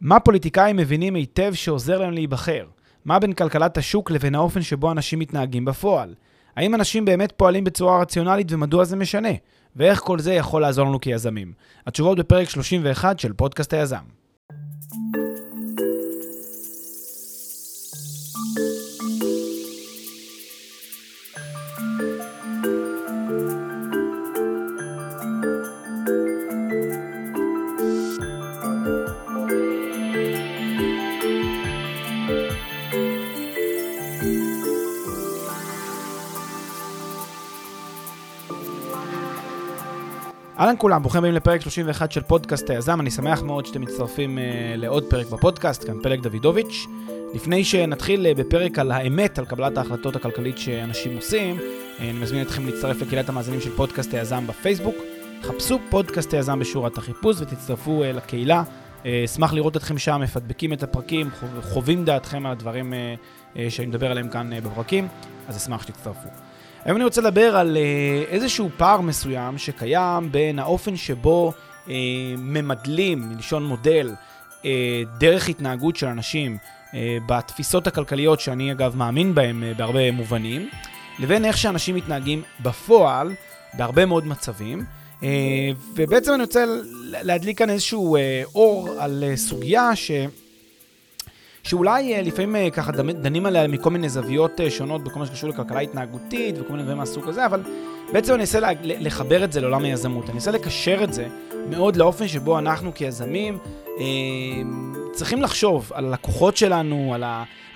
מה פוליטיקאים מבינים היטב שעוזר להם להיבחר? מה בין כלכלת השוק לבין האופן שבו אנשים מתנהגים בפועל? האם אנשים באמת פועלים בצורה רציונלית ומדוע זה משנה? ואיך כל זה יכול לעזור לנו כיזמים? התשובות בפרק 31 של פודקאסט היזם. אהלן כולם, ברוכים הבאים לפרק 31 של פודקאסט היזם, אני שמח מאוד שאתם מצטרפים uh, לעוד פרק בפודקאסט, כאן פלג דוידוביץ'. לפני שנתחיל uh, בפרק על האמת, על קבלת ההחלטות הכלכלית שאנשים עושים, uh, אני מזמין אתכם להצטרף לקהילת המאזינים של פודקאסט היזם בפייסבוק. חפשו פודקאסט היזם בשורת החיפוש ותצטרפו uh, לקהילה. אשמח לראות אתכם שם, מפדבקים את הפרקים, חווים דעתכם על הדברים שאני מדבר עליהם כאן בפרקים, אז אשמח שתצטרפו. היום אני רוצה לדבר על אה, איזשהו פער מסוים שקיים בין האופן שבו אה, ממדלים, מלשון מודל, אה, דרך התנהגות של אנשים אה, בתפיסות הכלכליות שאני אגב מאמין בהן אה, בהרבה מובנים, לבין איך שאנשים מתנהגים בפועל בהרבה מאוד מצבים. אה, ובעצם אני רוצה להדליק כאן איזשהו אה, אור על אה, סוגיה ש... שאולי אה, לפעמים אה, ככה דנים עליה מכל מיני זוויות אה, שונות בכל מה שקשור לכלכלה התנהגותית וכל מיני דברים מהסוג הזה, אבל בעצם אני אנסה לחבר את זה לעולם היזמות. אני אנסה לקשר את זה מאוד לאופן שבו אנחנו כיזמים צריכים לחשוב על הלקוחות שלנו, על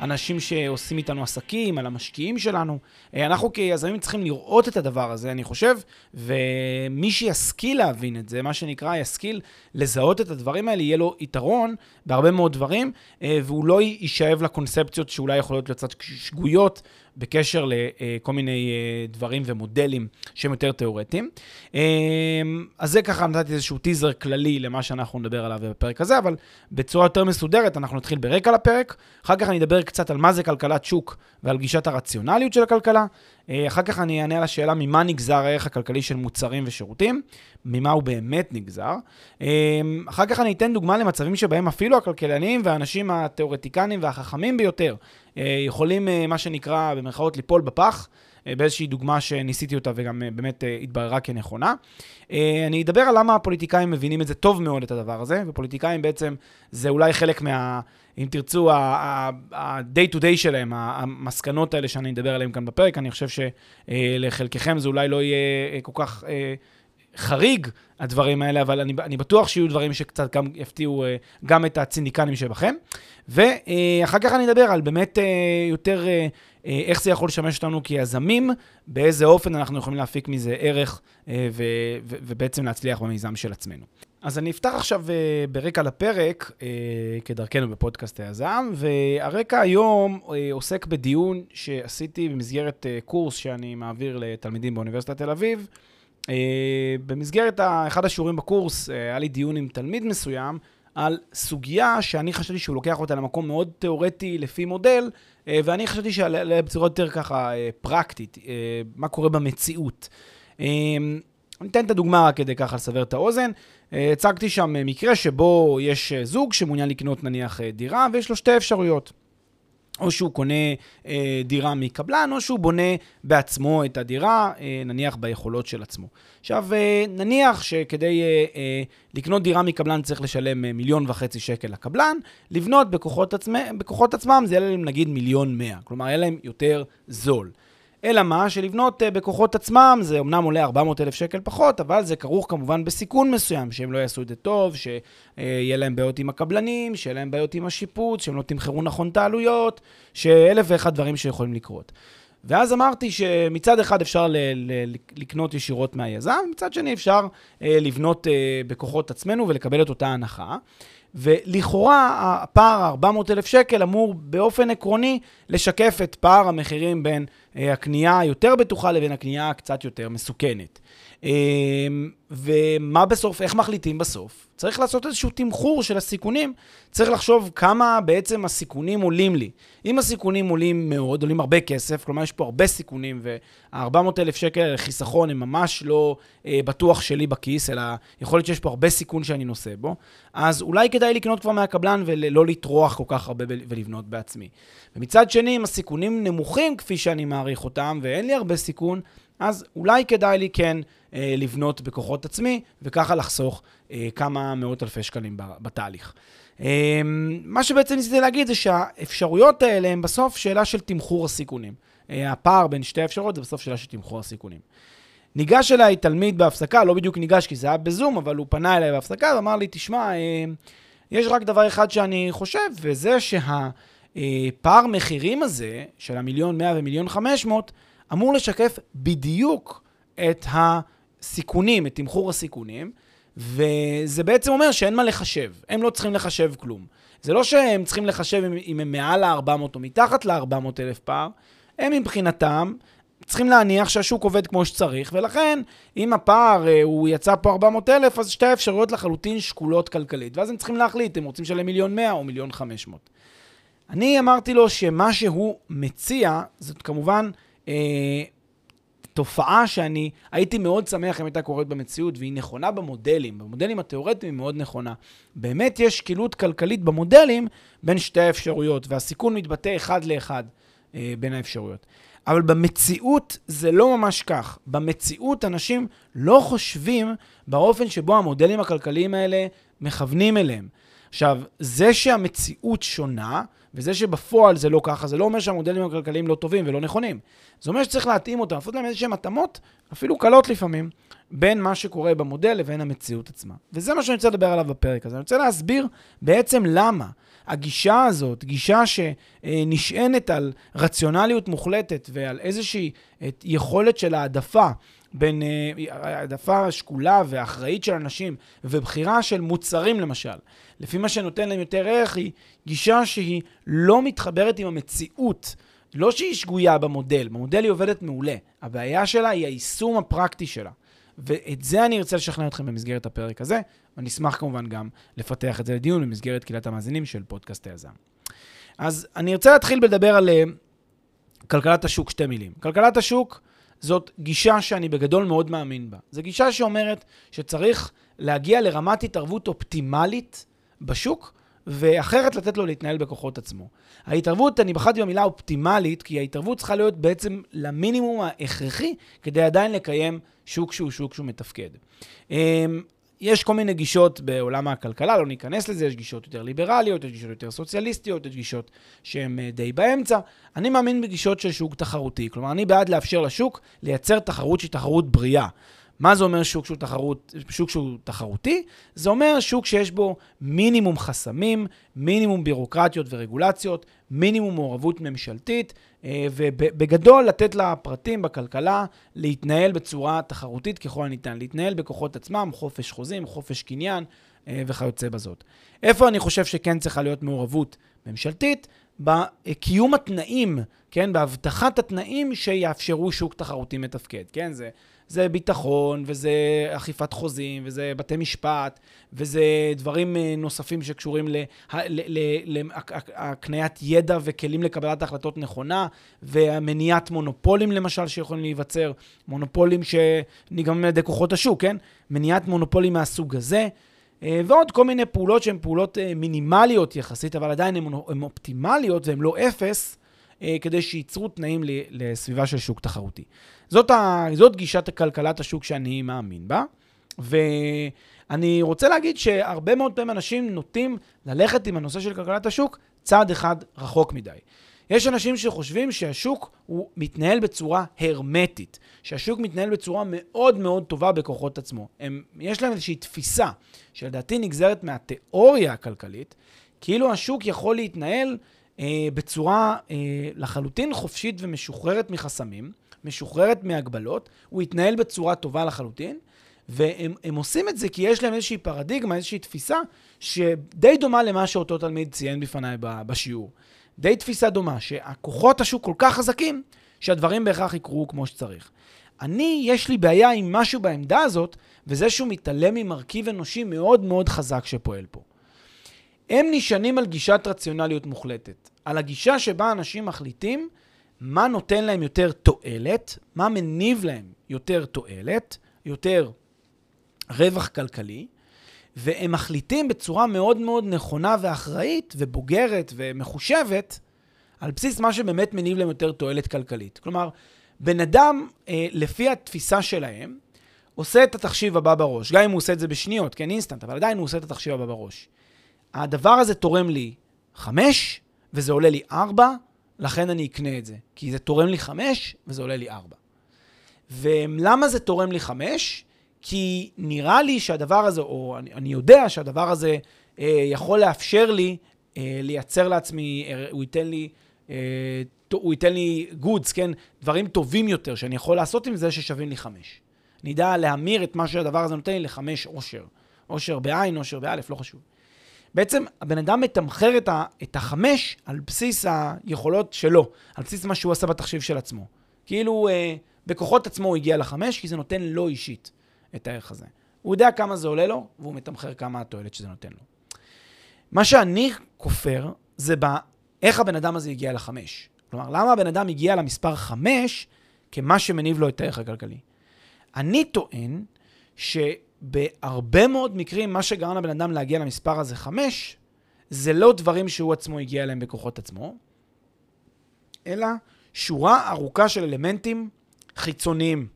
האנשים שעושים איתנו עסקים, על המשקיעים שלנו. אנחנו כיזמים צריכים לראות את הדבר הזה, אני חושב, ומי שישכיל להבין את זה, מה שנקרא, ישכיל לזהות את הדברים האלה, יהיה לו יתרון בהרבה מאוד דברים, והוא לא יישאב לקונספציות שאולי יכולות להיות קצת שגויות. בקשר לכל מיני אה, דברים ומודלים שהם יותר תיאורטיים. אה, אז זה ככה נתתי איזשהו טיזר כללי למה שאנחנו נדבר עליו בפרק הזה, אבל בצורה יותר מסודרת אנחנו נתחיל ברקע לפרק, אחר כך אני אדבר קצת על מה זה כלכלת שוק ועל גישת הרציונליות של הכלכלה, אה, אחר כך אני אענה על השאלה ממה נגזר הערך הכלכלי של מוצרים ושירותים, ממה הוא באמת נגזר. אחר כך אני אתן דוגמה למצבים שבהם אפילו הכלכלנים והאנשים התיאורטיקנים והחכמים ביותר יכולים, מה שנקרא, במרכאות ליפול בפח, אה, באיזושהי דוגמה שניסיתי אותה וגם אה, באמת אה, התבררה כנכונה. אני אדבר על למה הפוליטיקאים מבינים את זה טוב מאוד, את הדבר הזה, ופוליטיקאים בעצם זה אולי חלק מה... אם תרצו, ה-day to day שלהם, המסקנות האלה שאני אדבר עליהן כאן בפרק, אני חושב שלחלקכם זה אולי לא יהיה כל כך חריג, הדברים האלה, אבל אני, אני בטוח שיהיו דברים שקצת גם יפתיעו גם את הציניקנים שבכם. ואחר כך אני אדבר על באמת יותר אה, איך זה יכול לשמש אותנו כיזמים, באיזה אופן אנחנו יכולים להפיק מזה ערך אה, ו- ו- ובעצם להצליח במיזם של עצמנו. אז אני אפתח עכשיו אה, ברקע לפרק, כדרכנו בפודקאסט היזם, והרקע היום עוסק בדיון שעשיתי במסגרת קורס שאני מעביר לתלמידים באוניברסיטת תל אביב. במסגרת אחד השיעורים בקורס, היה לי דיון עם תלמיד מסוים על סוגיה שאני חשבתי שהוא לוקח אותה למקום מאוד תיאורטי לפי מודל, אה, ואני חשבתי שעליה בצורה יותר ככה אה, פרקטית, אה, מה קורה במציאות. אני אתן את הדוגמה רק כדי ככה לסבר את האוזן. הצגתי שם מקרה שבו יש זוג שמעוניין לקנות נניח דירה ויש לו שתי אפשרויות. או שהוא קונה אה, דירה מקבלן, או שהוא בונה בעצמו את הדירה, אה, נניח ביכולות של עצמו. עכשיו, אה, נניח שכדי אה, אה, לקנות דירה מקבלן צריך לשלם אה, מיליון וחצי שקל לקבלן, לבנות בכוחות, עצמי, בכוחות עצמם זה יעלה להם נגיד מיליון מאה, כלומר יהיה להם יותר זול. אלא מה? שלבנות uh, בכוחות עצמם זה אמנם עולה 400 אלף שקל פחות, אבל זה כרוך כמובן בסיכון מסוים, שהם לא יעשו את זה טוב, שיהיה להם בעיות עם הקבלנים, שיהיה להם בעיות עם השיפוץ, שהם לא תמחרו נכון את העלויות, שאלף ואחד דברים שיכולים לקרות. ואז אמרתי שמצד אחד אפשר ל- ל- לקנות ישירות מהיזם, מצד שני אפשר uh, לבנות בכוחות עצמנו ולקבל את אותה הנחה. ולכאורה הפער ה-400,000 שקל אמור באופן עקרוני לשקף את פער המחירים בין אה, הקנייה היותר בטוחה לבין הקנייה הקצת יותר מסוכנת. אמ, ומה בסוף, איך מחליטים בסוף? צריך לעשות איזשהו תמחור של הסיכונים. צריך לחשוב כמה בעצם הסיכונים עולים לי. אם הסיכונים עולים מאוד, עולים הרבה כסף, כלומר יש פה הרבה סיכונים, וה-400,000 שקל לחיסכון הם ממש לא אה, בטוח שלי בכיס, אלא יכול להיות שיש פה הרבה סיכון שאני נושא בו, אז אולי כדאי לקנות כבר מהקבלן ולא לטרוח כל כך הרבה ולבנות בעצמי. ומצד שני, אם הסיכונים נמוכים כפי שאני מעריך אותם, ואין לי הרבה סיכון, אז אולי כדאי לי כן אה, לבנות בכוחות עצמי, וככה לחסוך אה, כמה מאות אלפי שקלים בתהליך. אה, מה שבעצם ניסיתי להגיד זה שהאפשרויות האלה הן בסוף שאלה של תמחור הסיכונים. אה, הפער בין שתי האפשרויות זה בסוף שאלה של תמחור הסיכונים. ניגש אליי תלמיד בהפסקה, לא בדיוק ניגש כי זה היה בזום, אבל הוא פנה אליי בהפסקה ואמר לי, תשמע, אה, יש רק דבר אחד שאני חושב, וזה שהפער מחירים הזה, של המיליון מאה ומיליון חמש מאות, אמור לשקף בדיוק את הסיכונים, את תמחור הסיכונים, וזה בעצם אומר שאין מה לחשב, הם לא צריכים לחשב כלום. זה לא שהם צריכים לחשב אם הם מעל ל-400 או מתחת ל-400 אלף פער, הם מבחינתם צריכים להניח שהשוק עובד כמו שצריך, ולכן אם הפער אה, הוא יצא פה 400 אלף, אז שתי האפשרויות לחלוטין שקולות כלכלית, ואז הם צריכים להחליט, הם רוצים לשלם מיליון 100 או מיליון 500. אני אמרתי לו שמה שהוא מציע, זאת כמובן אה, תופעה שאני הייתי מאוד שמח אם הייתה קורית במציאות, והיא נכונה במודלים. במודלים התיאורטיים היא מאוד נכונה. באמת יש שקילות כלכלית במודלים בין שתי האפשרויות, והסיכון מתבטא אחד לאחד אה, בין האפשרויות. אבל במציאות זה לא ממש כך. במציאות אנשים לא חושבים באופן שבו המודלים הכלכליים האלה מכוונים אליהם. עכשיו, זה שהמציאות שונה, וזה שבפועל זה לא ככה, זה לא אומר שהמודלים הכלכליים לא טובים ולא נכונים. זה אומר שצריך להתאים אותם, לעשות להם איזשהם התאמות, אפילו קלות לפעמים, בין מה שקורה במודל לבין המציאות עצמה. וזה מה שאני רוצה לדבר עליו בפרק הזה. אני רוצה להסביר בעצם למה הגישה הזאת, גישה שנשענת על רציונליות מוחלטת ועל איזושהי יכולת של העדפה בין אה, העדפה שקולה ואחראית של אנשים ובחירה של מוצרים למשל, לפי מה שנותן להם יותר ערך, היא גישה שהיא לא מתחברת עם המציאות. לא שהיא שגויה במודל, במודל היא עובדת מעולה. הבעיה שלה היא היישום הפרקטי שלה. ואת זה אני ארצה לשכנע אתכם במסגרת הפרק הזה, ואני אשמח כמובן גם לפתח את זה לדיון במסגרת קהילת המאזינים של פודקאסט היזם. אז אני ארצה להתחיל בלדבר על uh, כלכלת השוק, שתי מילים. כלכלת השוק זאת גישה שאני בגדול מאוד מאמין בה. זו גישה שאומרת שצריך להגיע לרמת התערבות אופטימלית בשוק, ואחרת לתת לו להתנהל בכוחות עצמו. ההתערבות, אני בחרתי במילה אופטימלית, כי ההתערבות צריכה להיות בעצם למינימום ההכרחי כדי עדיין לקיים שוק שהוא שוק שהוא מתפקד. יש כל מיני גישות בעולם הכלכלה, לא ניכנס לזה, יש גישות יותר ליברליות, יש גישות יותר סוציאליסטיות, יש גישות שהן אה, די באמצע. אני מאמין בגישות של שוק תחרותי, כלומר, אני בעד לאפשר לשוק לייצר תחרות שהיא תחרות בריאה. מה זה אומר שוק שהוא, תחרות, שוק שהוא תחרותי? זה אומר שוק שיש בו מינימום חסמים, מינימום בירוקרטיות ורגולציות, מינימום מעורבות ממשלתית, אה, ובגדול לתת לפרטים בכלכלה להתנהל בצורה תחרותית ככל הניתן, להתנהל בכוחות עצמם, חופש חוזים, חופש קניין אה, וכיוצא בזאת. איפה אני חושב שכן צריכה להיות מעורבות ממשלתית? בקיום התנאים, כן, בהבטחת התנאים שיאפשרו שוק תחרותי מתפקד, כן, זה זה ביטחון, וזה אכיפת חוזים, וזה בתי משפט, וזה דברים אה, נוספים שקשורים להקניית ידע וכלים לקבלת החלטות נכונה, ומניעת מונופולים למשל שיכולים להיווצר, מונופולים שנגרמים על ידי כוחות השוק, כן? מניעת מונופולים מהסוג הזה. אה, ועוד כל מיני פעולות שהן פעולות אה, מינימליות יחסית, אבל עדיין הן אופטימליות והן לא אפס, כדי שייצרו תנאים לסביבה של שוק תחרותי. זאת, ה, זאת גישת כלכלת השוק שאני מאמין בה. ואני רוצה להגיד שהרבה מאוד פעמים אנשים נוטים ללכת עם הנושא של כלכלת השוק צעד אחד רחוק מדי. יש אנשים שחושבים שהשוק הוא מתנהל בצורה הרמטית, שהשוק מתנהל בצורה מאוד מאוד טובה בכוחות עצמו. הם, יש להם איזושהי תפיסה, שלדעתי נגזרת מהתיאוריה הכלכלית, כאילו השוק יכול להתנהל אה, בצורה אה, לחלוטין חופשית ומשוחררת מחסמים, משוחררת מהגבלות, הוא יתנהל בצורה טובה לחלוטין, והם עושים את זה כי יש להם איזושהי פרדיגמה, איזושהי תפיסה, שדי דומה למה שאותו תלמיד ציין בפניי בשיעור. די תפיסה דומה, שהכוחות השוק כל כך חזקים, שהדברים בהכרח יקרו כמו שצריך. אני, יש לי בעיה עם משהו בעמדה הזאת, וזה שהוא מתעלם ממרכיב אנושי מאוד מאוד חזק שפועל פה. הם נשענים על גישת רציונליות מוחלטת. על הגישה שבה אנשים מחליטים מה נותן להם יותר תועלת, מה מניב להם יותר תועלת, יותר רווח כלכלי, והם מחליטים בצורה מאוד מאוד נכונה ואחראית ובוגרת ומחושבת, על בסיס מה שבאמת מניב להם יותר תועלת כלכלית. כלומר, בן אדם, אה, לפי התפיסה שלהם, עושה את התחשיב הבא בראש. גם אם הוא עושה את זה בשניות, כן, אינסטנט, אבל עדיין הוא עושה את התחשיב הבא בראש. הדבר הזה תורם לי חמש, וזה עולה לי ארבע, לכן אני אקנה את זה. כי זה תורם לי חמש, וזה עולה לי ארבע. ולמה זה תורם לי חמש? כי נראה לי שהדבר הזה, או אני, אני יודע שהדבר הזה אה, יכול לאפשר לי אה, לייצר לעצמי, אה, הוא ייתן לי, אה, הוא ייתן לי goods, כן? דברים טובים יותר שאני יכול לעשות עם זה ששווים לי חמש. אני אדע להמיר את מה שהדבר הזה נותן לי לחמש עושר. עושר בעין, עושר באלף, לא חשוב. בעצם הבן אדם מתמחר את, ה, את החמש על בסיס היכולות שלו, על בסיס מה שהוא עשה בתחשיב של עצמו. כאילו אה, בכוחות עצמו הוא הגיע לחמש, כי זה נותן לו אישית את הערך הזה. הוא יודע כמה זה עולה לו, והוא מתמחר כמה התועלת שזה נותן לו. מה שאני כופר, זה באיך הבן אדם הזה הגיע לחמש. כלומר, למה הבן אדם הגיע למספר חמש כמה שמניב לו את הערך הכלכלי. אני טוען שבהרבה מאוד מקרים, מה שגרם לבן אדם להגיע למספר הזה חמש, זה לא דברים שהוא עצמו הגיע אליהם בכוחות עצמו, אלא שורה ארוכה של אלמנטים חיצוניים.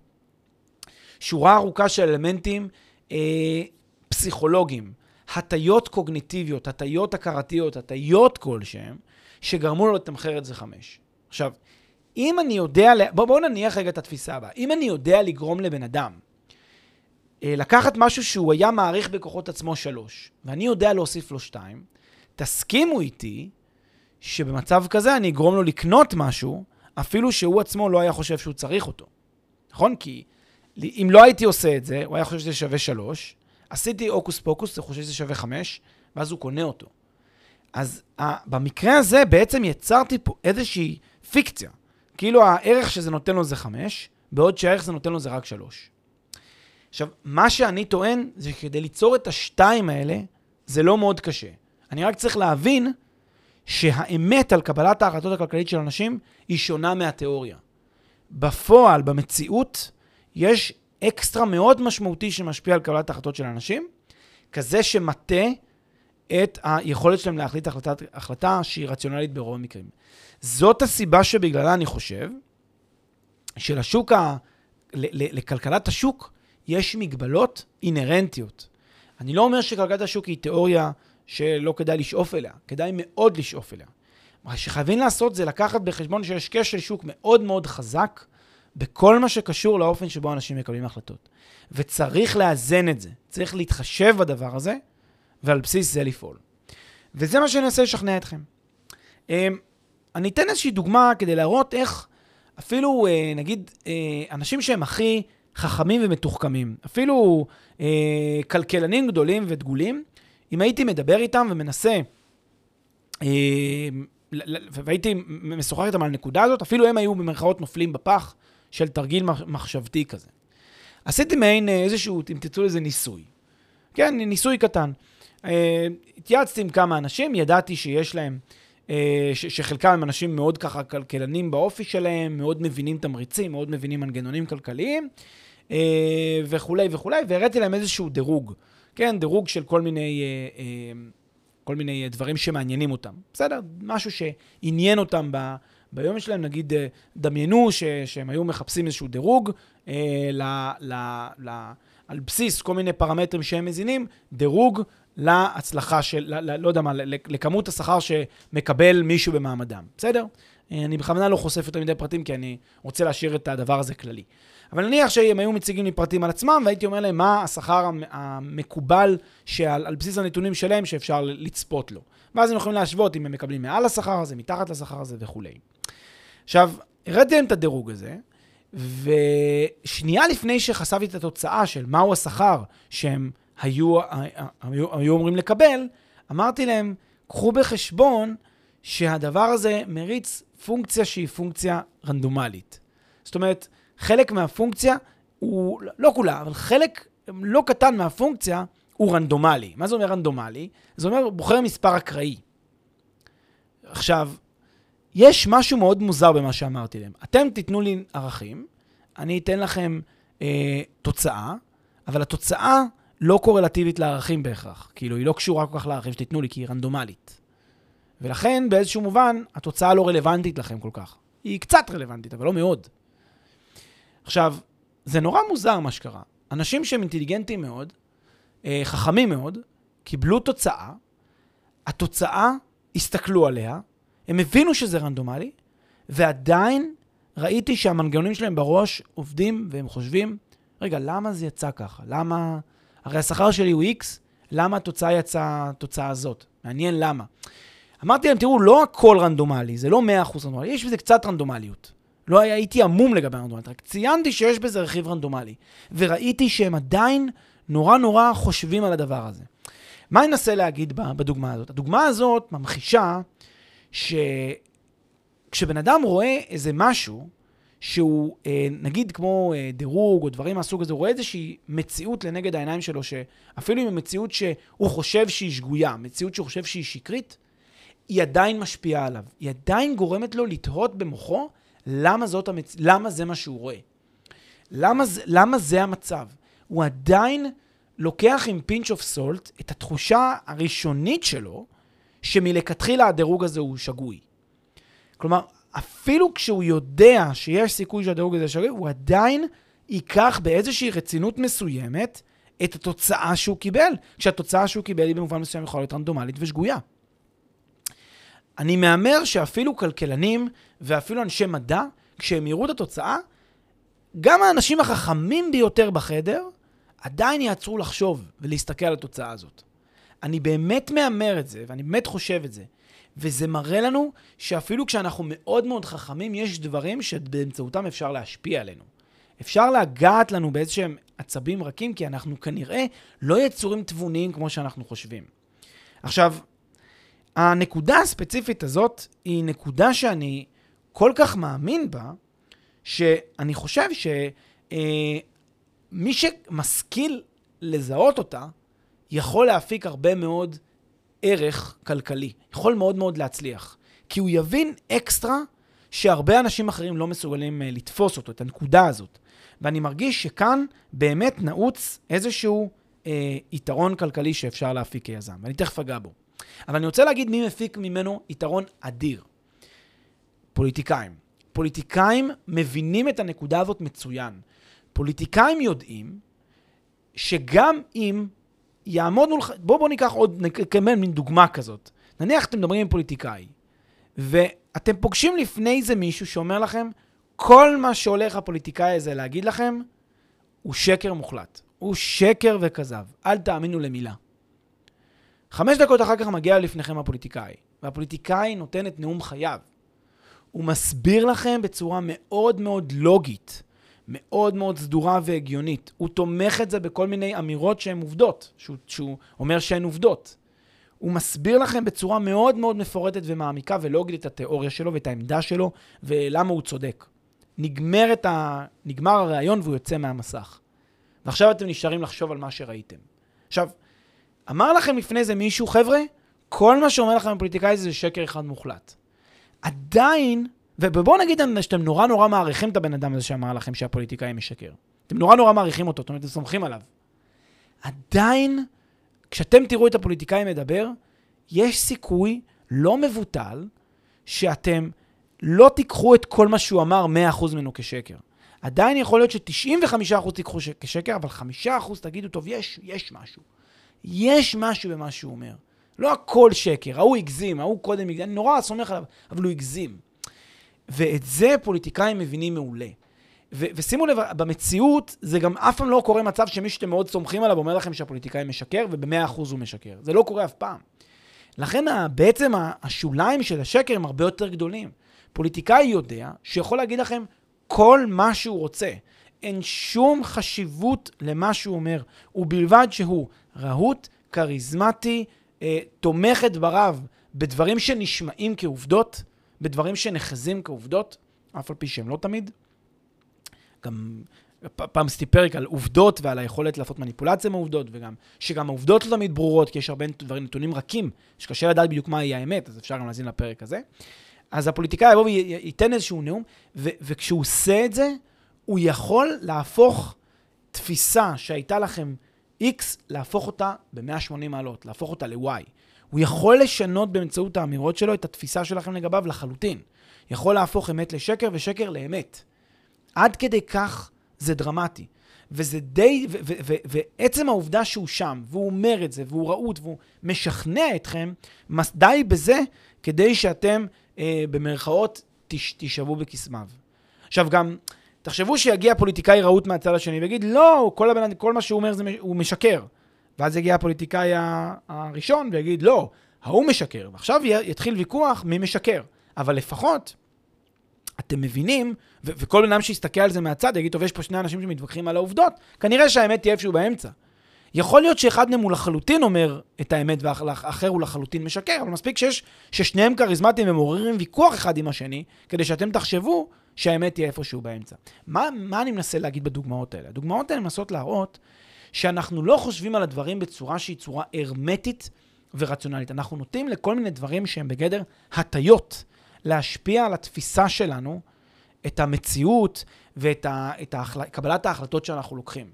שורה ארוכה של אלמנטים אה, פסיכולוגיים, הטיות קוגניטיביות, הטיות הכרתיות, הטיות כלשהם, שגרמו לו לתמחר את זה חמש. עכשיו, אם אני יודע, בואו בוא נניח רגע את התפיסה הבאה. אם אני יודע לגרום לבן אדם לקחת משהו שהוא היה מעריך בכוחות עצמו שלוש, ואני יודע להוסיף לו שתיים, תסכימו איתי שבמצב כזה אני אגרום לו לקנות משהו, אפילו שהוא עצמו לא היה חושב שהוא צריך אותו. נכון? כי אם לא הייתי עושה את זה, הוא היה חושב שזה שווה שלוש, עשיתי הוקוס פוקוס, הוא חושב שזה שווה חמש, ואז הוא קונה אותו. אז במקרה הזה בעצם יצרתי פה איזושהי פיקציה. כאילו הערך שזה נותן לו זה חמש, בעוד שהערך שזה נותן לו זה רק שלוש. עכשיו, מה שאני טוען זה שכדי ליצור את השתיים האלה, זה לא מאוד קשה. אני רק צריך להבין שהאמת על קבלת ההחלטות הכלכלית של אנשים היא שונה מהתיאוריה. בפועל, במציאות, יש אקסטרה מאוד משמעותי שמשפיע על קבלת ההחלטות של אנשים, כזה שמטה את היכולת שלהם להחליט החלטה, החלטה שהיא רציונלית ברוב המקרים. זאת הסיבה שבגללה אני חושב שלשוק, ה... לכלכלת השוק יש מגבלות אינהרנטיות. אני לא אומר שכלכלת השוק היא תיאוריה שלא כדאי לשאוף אליה, כדאי מאוד לשאוף אליה. מה שחייבים לעשות זה לקחת בחשבון שיש כשל שוק מאוד מאוד חזק בכל מה שקשור לאופן שבו אנשים מקבלים החלטות. וצריך לאזן את זה, צריך להתחשב בדבר הזה, ועל בסיס זה לפעול. וזה מה שאני אנסה לשכנע אתכם. אמ, אני אתן איזושהי דוגמה כדי להראות איך אפילו, אה, נגיד, אה, אנשים שהם הכי חכמים ומתוחכמים, אפילו אה, כלכלנים גדולים ודגולים, אם הייתי מדבר איתם ומנסה, והייתי משוחח איתם על הנקודה הזאת, אפילו הם היו במרכאות נופלים בפח של תרגיל מחשבתי כזה. עשיתי מעין איזשהו, אם תרצו לזה, ניסוי. כן, ניסוי קטן. התייעצתי עם כמה אנשים, ידעתי שיש להם אה, שחלקם הם אנשים מאוד ככה כלכלנים באופי שלהם, מאוד מבינים תמריצים, מאוד מבינים מנגנונים כלכליים, אה, וכולי וכולי, והראיתי להם איזשהו דירוג, כן, דירוג של כל מיני, אה, כל מיני דברים שמעניינים אותם. בסדר? משהו שעניין אותם ב... ביום שלהם, נגיד, דמיינו ש, שהם היו מחפשים איזשהו דירוג אה, ל, ל, ל, על בסיס כל מיני פרמטרים שהם מזינים, דירוג להצלחה של, ל, לא יודע מה, לכמות השכר שמקבל מישהו במעמדם, בסדר? אה, אני בכוונה לא חושף יותר מדי פרטים, כי אני רוצה להשאיר את הדבר הזה כללי. אבל נניח שהם היו מציגים לי פרטים על עצמם, והייתי אומר להם מה השכר המקובל שעל על בסיס הנתונים שלהם שאפשר לצפות לו. ואז הם יכולים להשוות אם הם מקבלים מעל השכר הזה, מתחת לשכר הזה וכולי. עכשיו, הראיתי להם את הדירוג הזה, ושנייה לפני שחשפתי את התוצאה של מהו השכר שהם היו, היו, היו אמורים לקבל, אמרתי להם, קחו בחשבון שהדבר הזה מריץ פונקציה שהיא פונקציה רנדומלית. זאת אומרת, חלק מהפונקציה הוא, לא כולה, אבל חלק לא קטן מהפונקציה הוא רנדומלי. מה זה אומר רנדומלי? זה אומר בוחר מספר אקראי. עכשיו, יש משהו מאוד מוזר במה שאמרתי להם. אתם תיתנו לי ערכים, אני אתן לכם אה, תוצאה, אבל התוצאה לא קורלטיבית לערכים בהכרח. כאילו, היא לא קשורה כל כך לערכים שתיתנו לי, כי היא רנדומלית. ולכן, באיזשהו מובן, התוצאה לא רלוונטית לכם כל כך. היא קצת רלוונטית, אבל לא מאוד. עכשיו, זה נורא מוזר מה שקרה. אנשים שהם אינטליגנטים מאוד, אה, חכמים מאוד, קיבלו תוצאה, התוצאה, הסתכלו עליה, הם הבינו שזה רנדומלי, ועדיין ראיתי שהמנגנונים שלהם בראש עובדים והם חושבים, רגע, למה זה יצא ככה? למה... הרי השכר שלי הוא X, למה התוצאה יצאה התוצאה הזאת? מעניין למה. אמרתי להם, תראו, לא הכל רנדומלי, זה לא 100% רנדומלי, יש בזה קצת רנדומליות. לא הייתי עמום לגבי הרנדומליות, רק ציינתי שיש בזה רכיב רנדומלי. וראיתי שהם עדיין נורא נורא חושבים על הדבר הזה. מה אני אנסה להגיד בדוגמה הזאת? הדוגמה הזאת ממחישה שכשבן אדם רואה איזה משהו, שהוא אה, נגיד כמו אה, דירוג או דברים מהסוג הזה, הוא רואה איזושהי מציאות לנגד העיניים שלו, שאפילו אם המציאות שהוא חושב שהיא שגויה, מציאות שהוא חושב שהיא שקרית, היא עדיין משפיעה עליו. היא עדיין גורמת לו לתהות במוחו למה, זאת המצ... למה זה מה שהוא רואה. למה זה, למה זה המצב? הוא עדיין לוקח עם פינץ' אוף סולט את התחושה הראשונית שלו, שמלכתחילה הדירוג הזה הוא שגוי. כלומר, אפילו כשהוא יודע שיש סיכוי שהדירוג הזה שגוי, הוא עדיין ייקח באיזושהי רצינות מסוימת את התוצאה שהוא קיבל, כשהתוצאה שהוא קיבל היא במובן מסוים יכולה להיות רנדומלית ושגויה. אני מהמר שאפילו כלכלנים ואפילו אנשי מדע, כשהם יראו את התוצאה, גם האנשים החכמים ביותר בחדר עדיין יעצרו לחשוב ולהסתכל על התוצאה הזאת. אני באמת מהמר את זה, ואני באמת חושב את זה. וזה מראה לנו שאפילו כשאנחנו מאוד מאוד חכמים, יש דברים שבאמצעותם אפשר להשפיע עלינו. אפשר לגעת לנו באיזשהם עצבים רכים, כי אנחנו כנראה לא יצורים תבוניים כמו שאנחנו חושבים. עכשיו, הנקודה הספציפית הזאת היא נקודה שאני כל כך מאמין בה, שאני חושב שמי אה, שמשכיל לזהות אותה, יכול להפיק הרבה מאוד ערך כלכלי. יכול מאוד מאוד להצליח. כי הוא יבין אקסטרה שהרבה אנשים אחרים לא מסוגלים uh, לתפוס אותו, את הנקודה הזאת. ואני מרגיש שכאן באמת נעוץ איזשהו uh, יתרון כלכלי שאפשר להפיק כיזם, ואני תכף אגע בו. אבל אני רוצה להגיד מי מפיק ממנו יתרון אדיר. פוליטיקאים. פוליטיקאים מבינים את הנקודה הזאת מצוין. פוליטיקאים יודעים שגם אם יעמוד מולך, בואו בוא ניקח עוד, נקבל מין דוגמה כזאת. נניח אתם מדברים עם פוליטיקאי, ואתם פוגשים לפני זה מישהו שאומר לכם, כל מה שהולך הפוליטיקאי הזה להגיד לכם, הוא שקר מוחלט. הוא שקר וכזב. אל תאמינו למילה. חמש דקות אחר כך מגיע לפניכם הפוליטיקאי, והפוליטיקאי נותן את נאום חייו. הוא מסביר לכם בצורה מאוד מאוד לוגית, מאוד מאוד סדורה והגיונית. הוא תומך את זה בכל מיני אמירות שהן עובדות, שהוא, שהוא אומר שהן עובדות. הוא מסביר לכם בצורה מאוד מאוד מפורטת ומעמיקה ולוגית את התיאוריה שלו ואת העמדה שלו ולמה הוא צודק. נגמר, ה... נגמר הראיון והוא יוצא מהמסך. ועכשיו אתם נשארים לחשוב על מה שראיתם. עכשיו, אמר לכם לפני זה מישהו, חבר'ה, כל מה שאומר לכם הפוליטיקאי זה שקר אחד מוחלט. עדיין, ובואו נגיד שאתם נורא נורא מעריכים את הבן אדם הזה שאמר לכם שהפוליטיקאי משקר. אתם נורא נורא מעריכים אותו, זאת אומרת, אתם סומכים עליו. עדיין, כשאתם תראו את הפוליטיקאי מדבר, יש סיכוי לא מבוטל שאתם לא תיקחו את כל מה שהוא אמר 100% ממנו כשקר. עדיין יכול להיות ש-95% תיקחו כשקר, אבל 5% תגידו, טוב, יש, יש משהו. יש משהו במה שהוא אומר. לא הכל שקר, ההוא הגזים, ההוא קודם הגזים, אני נורא סומך עליו, אבל הוא הגזים. ואת זה פוליטיקאים מבינים מעולה. ו- ושימו לב, במציאות זה גם אף פעם לא קורה מצב שמי שאתם מאוד סומכים עליו אומר לכם שהפוליטיקאי משקר, וב-100% הוא משקר. זה לא קורה אף פעם. לכן בעצם השוליים של השקר הם הרבה יותר גדולים. פוליטיקאי יודע שיכול להגיד לכם כל מה שהוא רוצה. אין שום חשיבות למה שהוא אומר, ובלבד שהוא רהוט, כריזמטי, אה, תומך את דבריו בדברים שנשמעים כעובדות, בדברים שנחזים כעובדות, אף על פי שהם לא תמיד. גם פעם עשיתי פרק על עובדות ועל היכולת לעשות מניפולציה מעובדות, וגם שגם העובדות לא תמיד ברורות, כי יש הרבה דברים, נתונים רכים, שקשה לדעת בדיוק מהי האמת, אז אפשר גם להזין לפרק הזה. אז הפוליטיקאי יבוא וייתן איזשהו נאום, ו- וכשהוא עושה את זה, הוא יכול להפוך תפיסה שהייתה לכם X, להפוך אותה ב-180 מעלות, להפוך אותה ל-Y. הוא יכול לשנות באמצעות האמירות שלו את התפיסה שלכם לגביו לחלוטין. יכול להפוך אמת לשקר ושקר לאמת. עד כדי כך זה דרמטי. וזה די, ועצם העובדה שהוא שם, והוא אומר את זה, והוא רהוט, והוא משכנע אתכם, די בזה כדי שאתם, אה, במרכאות, תש, תשאבו בקסמיו. עכשיו גם, תחשבו שיגיע פוליטיקאי רהוט מהצד השני ויגיד, לא, כל, הבן, כל מה שהוא אומר זה, הוא משקר. ואז יגיע הפוליטיקאי הראשון ויגיד, לא, ההוא משקר. ועכשיו יתחיל ויכוח מי משקר. אבל לפחות, אתם מבינים, ו- וכל בן אדם שיסתכל על זה מהצד יגיד, טוב, יש פה שני אנשים שמתווכחים על העובדות, כנראה שהאמת תהיה איפשהו באמצע. יכול להיות שאחד מהם הוא לחלוטין אומר את האמת והאחר הוא לחלוטין משקר, אבל מספיק שיש, ששניהם כריזמטיים ומעוררים ויכוח אחד עם השני, כדי שאתם תחשבו שהאמת תהיה איפשהו באמצע. מה, מה אני מנסה להגיד בדוגמאות האלה? הדוגמאות האלה מנסות להראות שאנחנו לא חושבים על הדברים בצורה שהיא צורה הרמטית ורציונלית. אנחנו נוטים לכל מיני דברים שהם בגדר הטיות, להשפיע על התפיסה שלנו, את המציאות ואת ה, את ההחל... קבלת ההחלטות שאנחנו לוקחים.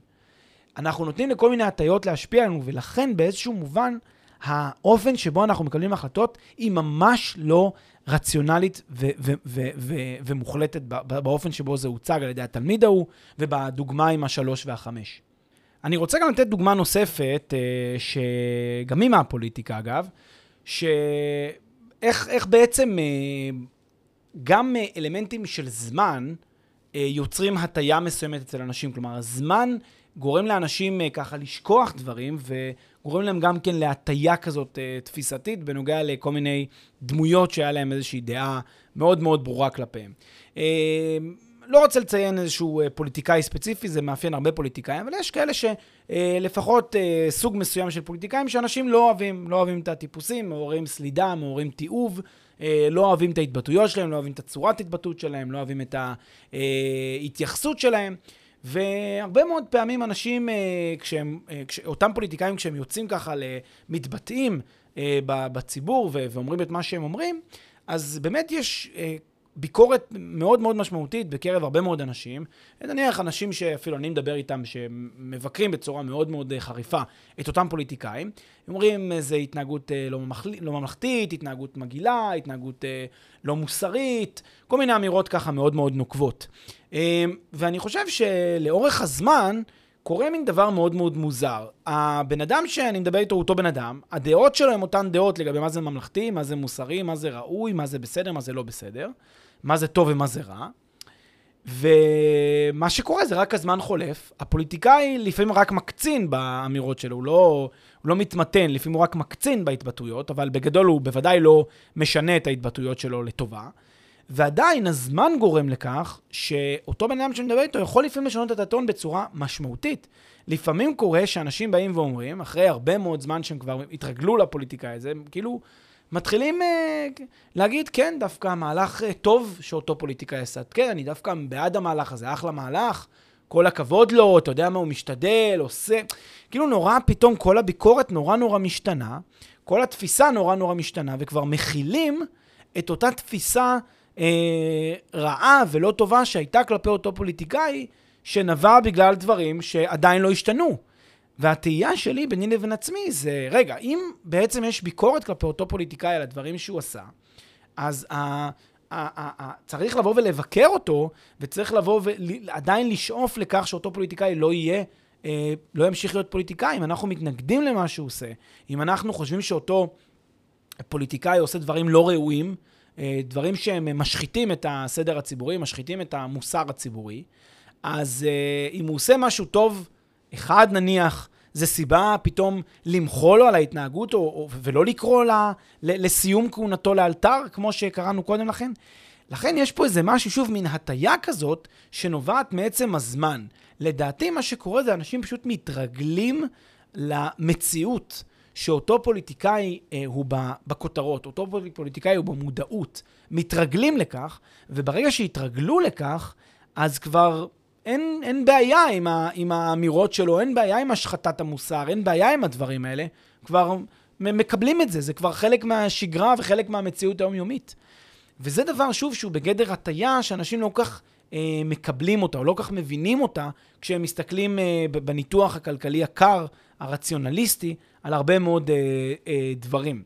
אנחנו נותנים לכל מיני הטיות להשפיע עלינו, ולכן באיזשהו מובן, האופן שבו אנחנו מקבלים החלטות היא ממש לא רציונלית ו- ו- ו- ו- ומוחלטת באופן שבו זה הוצג על ידי התלמיד ההוא, ובדוגמה עם השלוש והחמש. אני רוצה גם לתת דוגמה נוספת, אה, שגם היא מהפוליטיקה אגב, שאיך איך בעצם אה, גם אלמנטים של זמן אה, יוצרים הטיה מסוימת אצל אנשים. כלומר, הזמן גורם לאנשים ככה לשכוח דברים, וגורם להם גם כן להטיה כזאת תפיסתית בנוגע לכל מיני דמויות שהיה להם איזושהי דעה מאוד מאוד ברורה כלפיהם. לא רוצה לציין איזשהו אה, פוליטיקאי ספציפי, זה מאפיין הרבה פוליטיקאים, אבל יש כאלה שלפחות אה, סוג מסוים של פוליטיקאים שאנשים לא אוהבים, לא אוהבים את הטיפוסים, מעוררים סלידה, מעוררים תיעוב, אה, לא אוהבים את ההתבטאויות שלהם, לא אוהבים את הצורת התבטאות שלהם, לא אוהבים את ההתייחסות שלהם. והרבה מאוד פעמים אנשים, כשהם, כש, אותם פוליטיקאים, כשהם יוצאים ככה למתבטאים בציבור ואומרים את מה שהם אומרים, אז באמת יש ביקורת מאוד מאוד משמעותית בקרב הרבה מאוד אנשים. נניח אנשים שאפילו אני מדבר איתם, שמבקרים בצורה מאוד מאוד חריפה את אותם פוליטיקאים. אומרים, זו התנהגות אה, לא, ממח... לא ממלכתית, התנהגות מגעילה, התנהגות אה, לא מוסרית, כל מיני אמירות ככה מאוד מאוד נוקבות. אה, ואני חושב שלאורך הזמן, קורה מין דבר מאוד מאוד מוזר. הבן אדם שאני מדבר איתו הוא אותו בן אדם, הדעות שלו הן אותן דעות לגבי מה זה ממלכתי, מה זה מוסרי, מה זה ראוי, מה זה בסדר, מה זה לא בסדר. מה זה טוב ומה זה רע. ומה שקורה זה רק הזמן חולף. הפוליטיקאי לפעמים רק מקצין באמירות שלו, הוא לא, הוא לא מתמתן, לפעמים הוא רק מקצין בהתבטאויות, אבל בגדול הוא בוודאי לא משנה את ההתבטאויות שלו לטובה. ועדיין הזמן גורם לכך שאותו בן אדם שמדבר איתו יכול לפעמים לשנות את הטון בצורה משמעותית. לפעמים קורה שאנשים באים ואומרים, אחרי הרבה מאוד זמן שהם כבר התרגלו לפוליטיקאי הזה, כאילו מתחילים uh, להגיד, כן, דווקא מהלך uh, טוב שאותו פוליטיקאי עשה. כן, אני דווקא בעד המהלך הזה, אחלה מהלך, כל הכבוד לו, אתה יודע מה הוא משתדל, עושה. כאילו נורא, פתאום כל הביקורת נורא נורא משתנה, כל התפיסה נורא נורא משתנה, וכבר מכילים את אותה תפיסה אה, רעה ולא טובה שהייתה כלפי אותו פוליטיקאי, שנבע בגלל דברים שעדיין לא השתנו. והתהייה שלי ביני לבין עצמי זה, רגע, אם בעצם יש ביקורת כלפי אותו פוליטיקאי על הדברים שהוא עשה, אז ה... צריך לבוא ולבקר אותו, וצריך לבוא ועדיין לשאוף לכך שאותו פוליטיקאי לא יהיה, אה, לא ימשיך להיות פוליטיקאי. אם אנחנו מתנגדים למה שהוא עושה, אם אנחנו חושבים שאותו פוליטיקאי עושה דברים לא ראויים, אה, דברים שהם משחיתים את הסדר הציבורי, משחיתים את המוסר הציבורי, אז אה, אם הוא עושה משהו טוב, אחד נניח, זה סיבה פתאום למחול לו על ההתנהגות, או, או, ולא לקרוא לה, לסיום כהונתו לאלתר, כמו שקראנו קודם לכן. לכן יש פה איזה משהו, שוב, מין הטיה כזאת, שנובעת מעצם הזמן. לדעתי, מה שקורה זה אנשים פשוט מתרגלים למציאות שאותו פוליטיקאי אה, הוא בכותרות, אותו פוליטיקאי הוא במודעות. מתרגלים לכך, וברגע שהתרגלו לכך, אז כבר אין, אין בעיה עם, ה, עם האמירות שלו, אין בעיה עם השחתת המוסר, אין בעיה עם הדברים האלה. כבר מקבלים את זה, זה כבר חלק מהשגרה וחלק מהמציאות היומיומית. וזה דבר, שוב, שהוא בגדר הטיה שאנשים לא כל כך אה, מקבלים אותה, או לא כל כך מבינים אותה, כשהם מסתכלים אה, בניתוח הכלכלי הקר, הרציונליסטי, על הרבה מאוד אה, אה, דברים.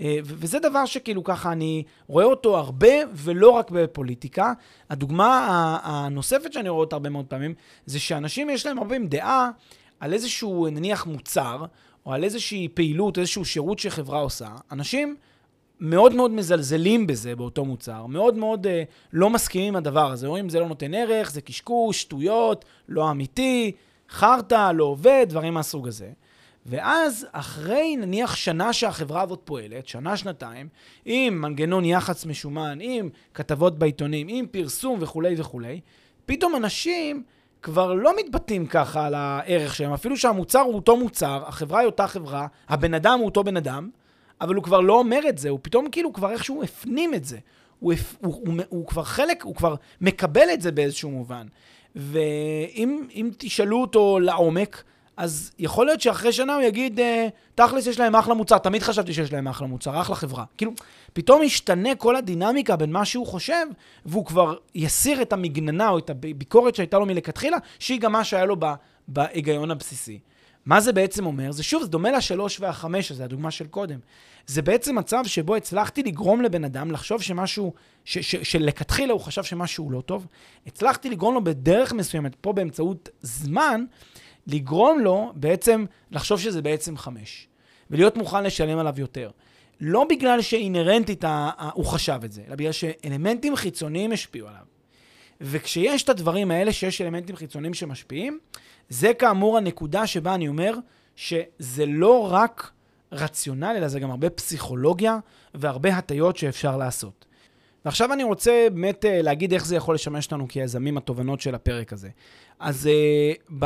אה, וזה דבר שכאילו ככה אני רואה אותו הרבה, ולא רק בפוליטיקה. הדוגמה הנוספת שאני רואה אותה הרבה מאוד פעמים, זה שאנשים יש להם הרבה פעמים דעה על איזשהו, נניח, מוצר, או על איזושהי פעילות, איזשהו שירות שחברה עושה. אנשים מאוד מאוד מזלזלים בזה, באותו מוצר, מאוד מאוד uh, לא מסכימים עם הדבר הזה. רואים, זה לא נותן ערך, זה קשקוש, שטויות, לא אמיתי, חרטא, לא עובד, דברים מהסוג הזה. ואז, אחרי נניח שנה שהחברה הזאת פועלת, שנה, שנתיים, עם מנגנון יח"צ משומן, עם כתבות בעיתונים, עם פרסום וכולי וכולי, פתאום אנשים כבר לא מתבטאים ככה על הערך שלהם, אפילו שהמוצר הוא אותו מוצר, החברה היא אותה חברה, הבן אדם הוא אותו בן אדם, אבל הוא כבר לא אומר את זה, הוא פתאום כאילו כבר איכשהו הפנים את זה. הוא, הוא, הוא, הוא, כבר חלק, הוא כבר מקבל את זה באיזשהו מובן. ואם תשאלו אותו לעומק, אז יכול להיות שאחרי שנה הוא יגיד, אה, תכלס יש להם אחלה מוצר, תמיד חשבתי שיש להם אחלה מוצר, אחלה חברה. כאילו, פתאום ישתנה כל הדינמיקה בין מה שהוא חושב, והוא כבר יסיר את המגננה או את הביקורת שהייתה לו מלכתחילה, שהיא גם מה שהיה לו בהיגיון הבסיסי. מה זה בעצם אומר? זה שוב, זה דומה לשלוש והחמש, זו הדוגמה של קודם. זה בעצם מצב שבו הצלחתי לגרום לבן אדם לחשוב שמשהו, ש, ש, שלכתחילה הוא חשב שמשהו לא טוב. הצלחתי לגרום לו בדרך מסוימת, פה באמצעות זמן, לגרום לו בעצם לחשוב שזה בעצם חמש, ולהיות מוכן לשלם עליו יותר. לא בגלל שאינהרנטית הוא חשב את זה, אלא בגלל שאלמנטים חיצוניים השפיעו עליו. וכשיש את הדברים האלה, שיש אלמנטים חיצוניים שמשפיעים, זה כאמור הנקודה שבה אני אומר שזה לא רק רציונל, אלא זה גם הרבה פסיכולוגיה והרבה הטיות שאפשר לעשות. ועכשיו אני רוצה באמת אה, להגיד איך זה יכול לשמש אותנו כיזמים, התובנות של הפרק הזה. אז uh,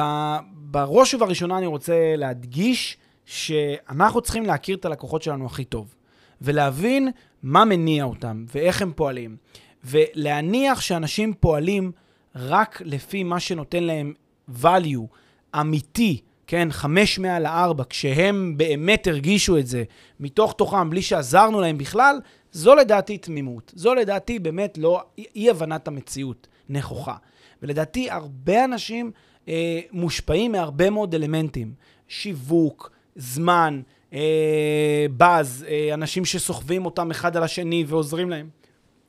בראש ובראשונה אני רוצה להדגיש שאנחנו צריכים להכיר את הלקוחות שלנו הכי טוב, ולהבין מה מניע אותם ואיך הם פועלים, ולהניח שאנשים פועלים רק לפי מה שנותן להם value אמיתי, כן, חמש מעל הארבע, כשהם באמת הרגישו את זה מתוך תוכם, בלי שעזרנו להם בכלל, זו לדעתי תמימות. זו לדעתי באמת לא אי-הבנת המציאות נכוחה. ולדעתי הרבה אנשים אה, מושפעים מהרבה מאוד אלמנטים. שיווק, זמן, אה, באז, אה, אנשים שסוחבים אותם אחד על השני ועוזרים להם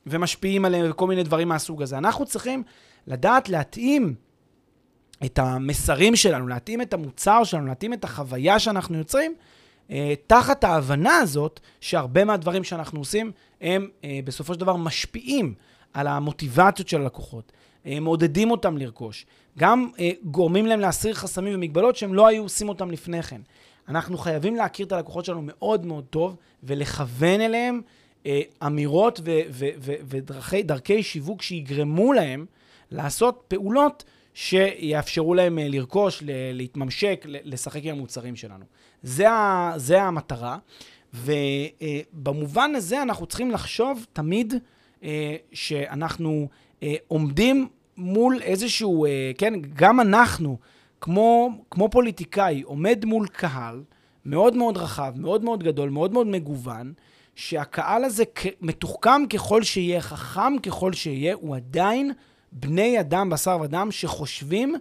ומשפיעים עליהם וכל מיני דברים מהסוג הזה. אנחנו צריכים לדעת להתאים את המסרים שלנו, להתאים את המוצר שלנו, להתאים את החוויה שאנחנו יוצרים, תחת ההבנה הזאת שהרבה מהדברים שאנחנו עושים, הם אה, בסופו של דבר משפיעים על המוטיבציות של הלקוחות, אה, מעודדים אותם לרכוש, גם אה, גורמים להם להסיר חסמים ומגבלות שהם לא היו עושים אותם לפני כן. אנחנו חייבים להכיר את הלקוחות שלנו מאוד מאוד טוב ולכוון אליהם אה, אמירות ודרכי שיווק שיגרמו להם לעשות פעולות שיאפשרו להם אה, לרכוש, להתממשק, לשחק עם המוצרים שלנו. זה, ה, זה המטרה, ובמובן הזה אנחנו צריכים לחשוב תמיד אה, שאנחנו אה, עומדים מול איזשהו, כן, גם אנחנו, כמו, כמו פוליטיקאי, עומד מול קהל מאוד מאוד רחב, מאוד מאוד גדול, מאוד מאוד מגוון, שהקהל הזה מתוחכם ככל שיהיה, חכם ככל שיהיה, הוא עדיין בני אדם, בשר ודם, שחושבים,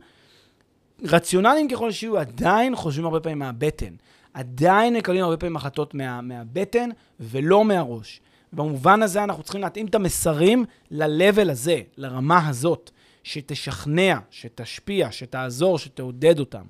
רציונליים ככל שיהיו, עדיין חושבים הרבה פעמים מהבטן. עדיין מקבלים הרבה פעמים החלטות מה, מהבטן ולא מהראש. במובן הזה אנחנו צריכים להתאים את המסרים ל-level הזה, לרמה הזאת, שתשכנע, שתשפיע, שתעזור, שתעודד אותם.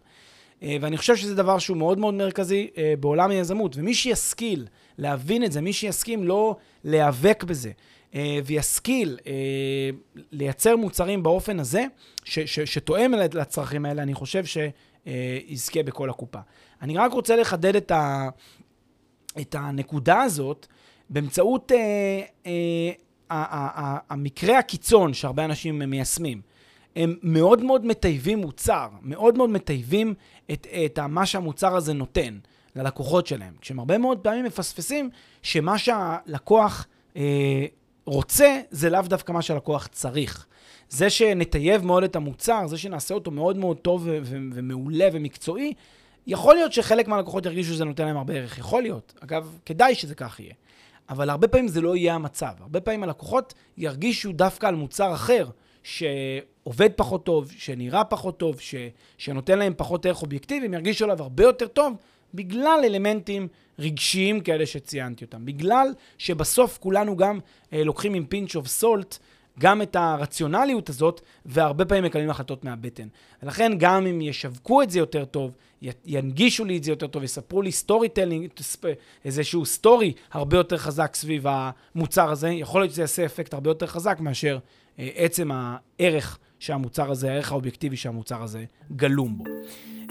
אה, ואני חושב שזה דבר שהוא מאוד מאוד מרכזי אה, בעולם היזמות. ומי שישכיל להבין את זה, מי שיסכים לא להיאבק בזה, אה, וישכיל אה, לייצר מוצרים באופן הזה, ש, ש, שתואם לצרכים האלה, אני חושב שיזכה בכל הקופה. אני רק רוצה לחדד את, ה, את הנקודה הזאת באמצעות אה, אה, המקרה הקיצון שהרבה אנשים מיישמים. הם מאוד מאוד מטייבים מוצר, מאוד מאוד מטייבים את, את מה שהמוצר הזה נותן. ללקוחות שלהם. כשהם הרבה מאוד פעמים מפספסים שמה שהלקוח אה, רוצה, זה לאו דווקא מה שהלקוח צריך. זה שנטייב מאוד את המוצר, זה שנעשה אותו מאוד מאוד טוב ומעולה ומקצועי, יכול להיות שחלק מהלקוחות ירגישו שזה נותן להם הרבה ערך, יכול להיות. אגב, כדאי שזה כך יהיה. אבל הרבה פעמים זה לא יהיה המצב. הרבה פעמים הלקוחות ירגישו דווקא על מוצר אחר, שעובד פחות טוב, שנראה פחות טוב, ש... שנותן להם פחות ערך אובייקטיבי, הם ירגישו עליו הרבה יותר טוב, בגלל אלמנטים רגשיים כאלה שציינתי אותם. בגלל שבסוף כולנו גם אה, לוקחים עם pinch of salt גם את הרציונליות הזאת, והרבה פעמים מקבלים החלטות מהבטן. ולכן גם אם ישווקו את זה יותר טוב, ינגישו לי את זה יותר טוב, יספרו לי storytelling, איזשהו סטורי הרבה יותר חזק סביב המוצר הזה, יכול להיות שזה יעשה אפקט הרבה יותר חזק מאשר אה, עצם הערך שהמוצר הזה, הערך האובייקטיבי שהמוצר הזה גלום בו.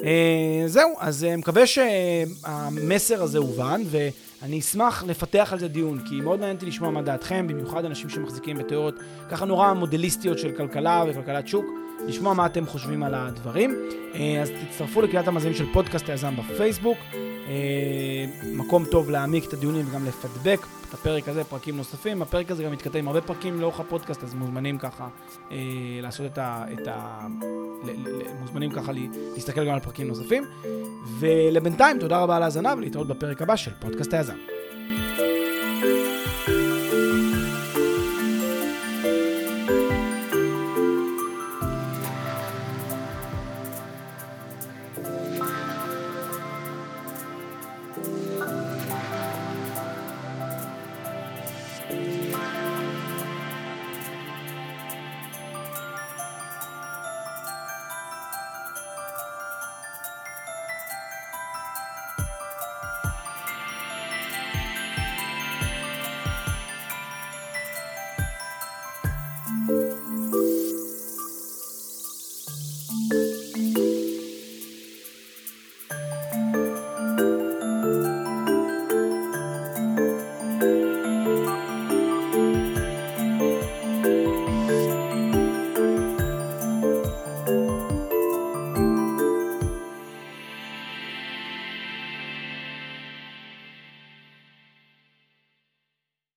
אה, זהו, אז אה, מקווה שהמסר הזה הובן, ואני אשמח לפתח על זה דיון, כי מאוד מעניין אותי לשמוע מה דעתכם, במיוחד אנשים שמחזיקים בתיאוריות ככה נורא מודליסטיות של כלכלה וכלכלת שוק, לשמוע מה אתם חושבים על הדברים. אז תצטרפו לקהילת המאזינים של פודקאסט היזם בפייסבוק. מקום טוב להעמיק את הדיונים וגם לפדבק את הפרק הזה, פרקים נוספים. הפרק הזה גם מתכתב עם הרבה פרקים לאורך הפודקאסט, אז מוזמנים ככה אה, לעשות את ה... את ה מוזמנים ככה להסתכל גם על פרקים נוספים. ולבינתיים, תודה רבה על ההאזנה ולהתראות בפרק הבא של פודקאסט היזם.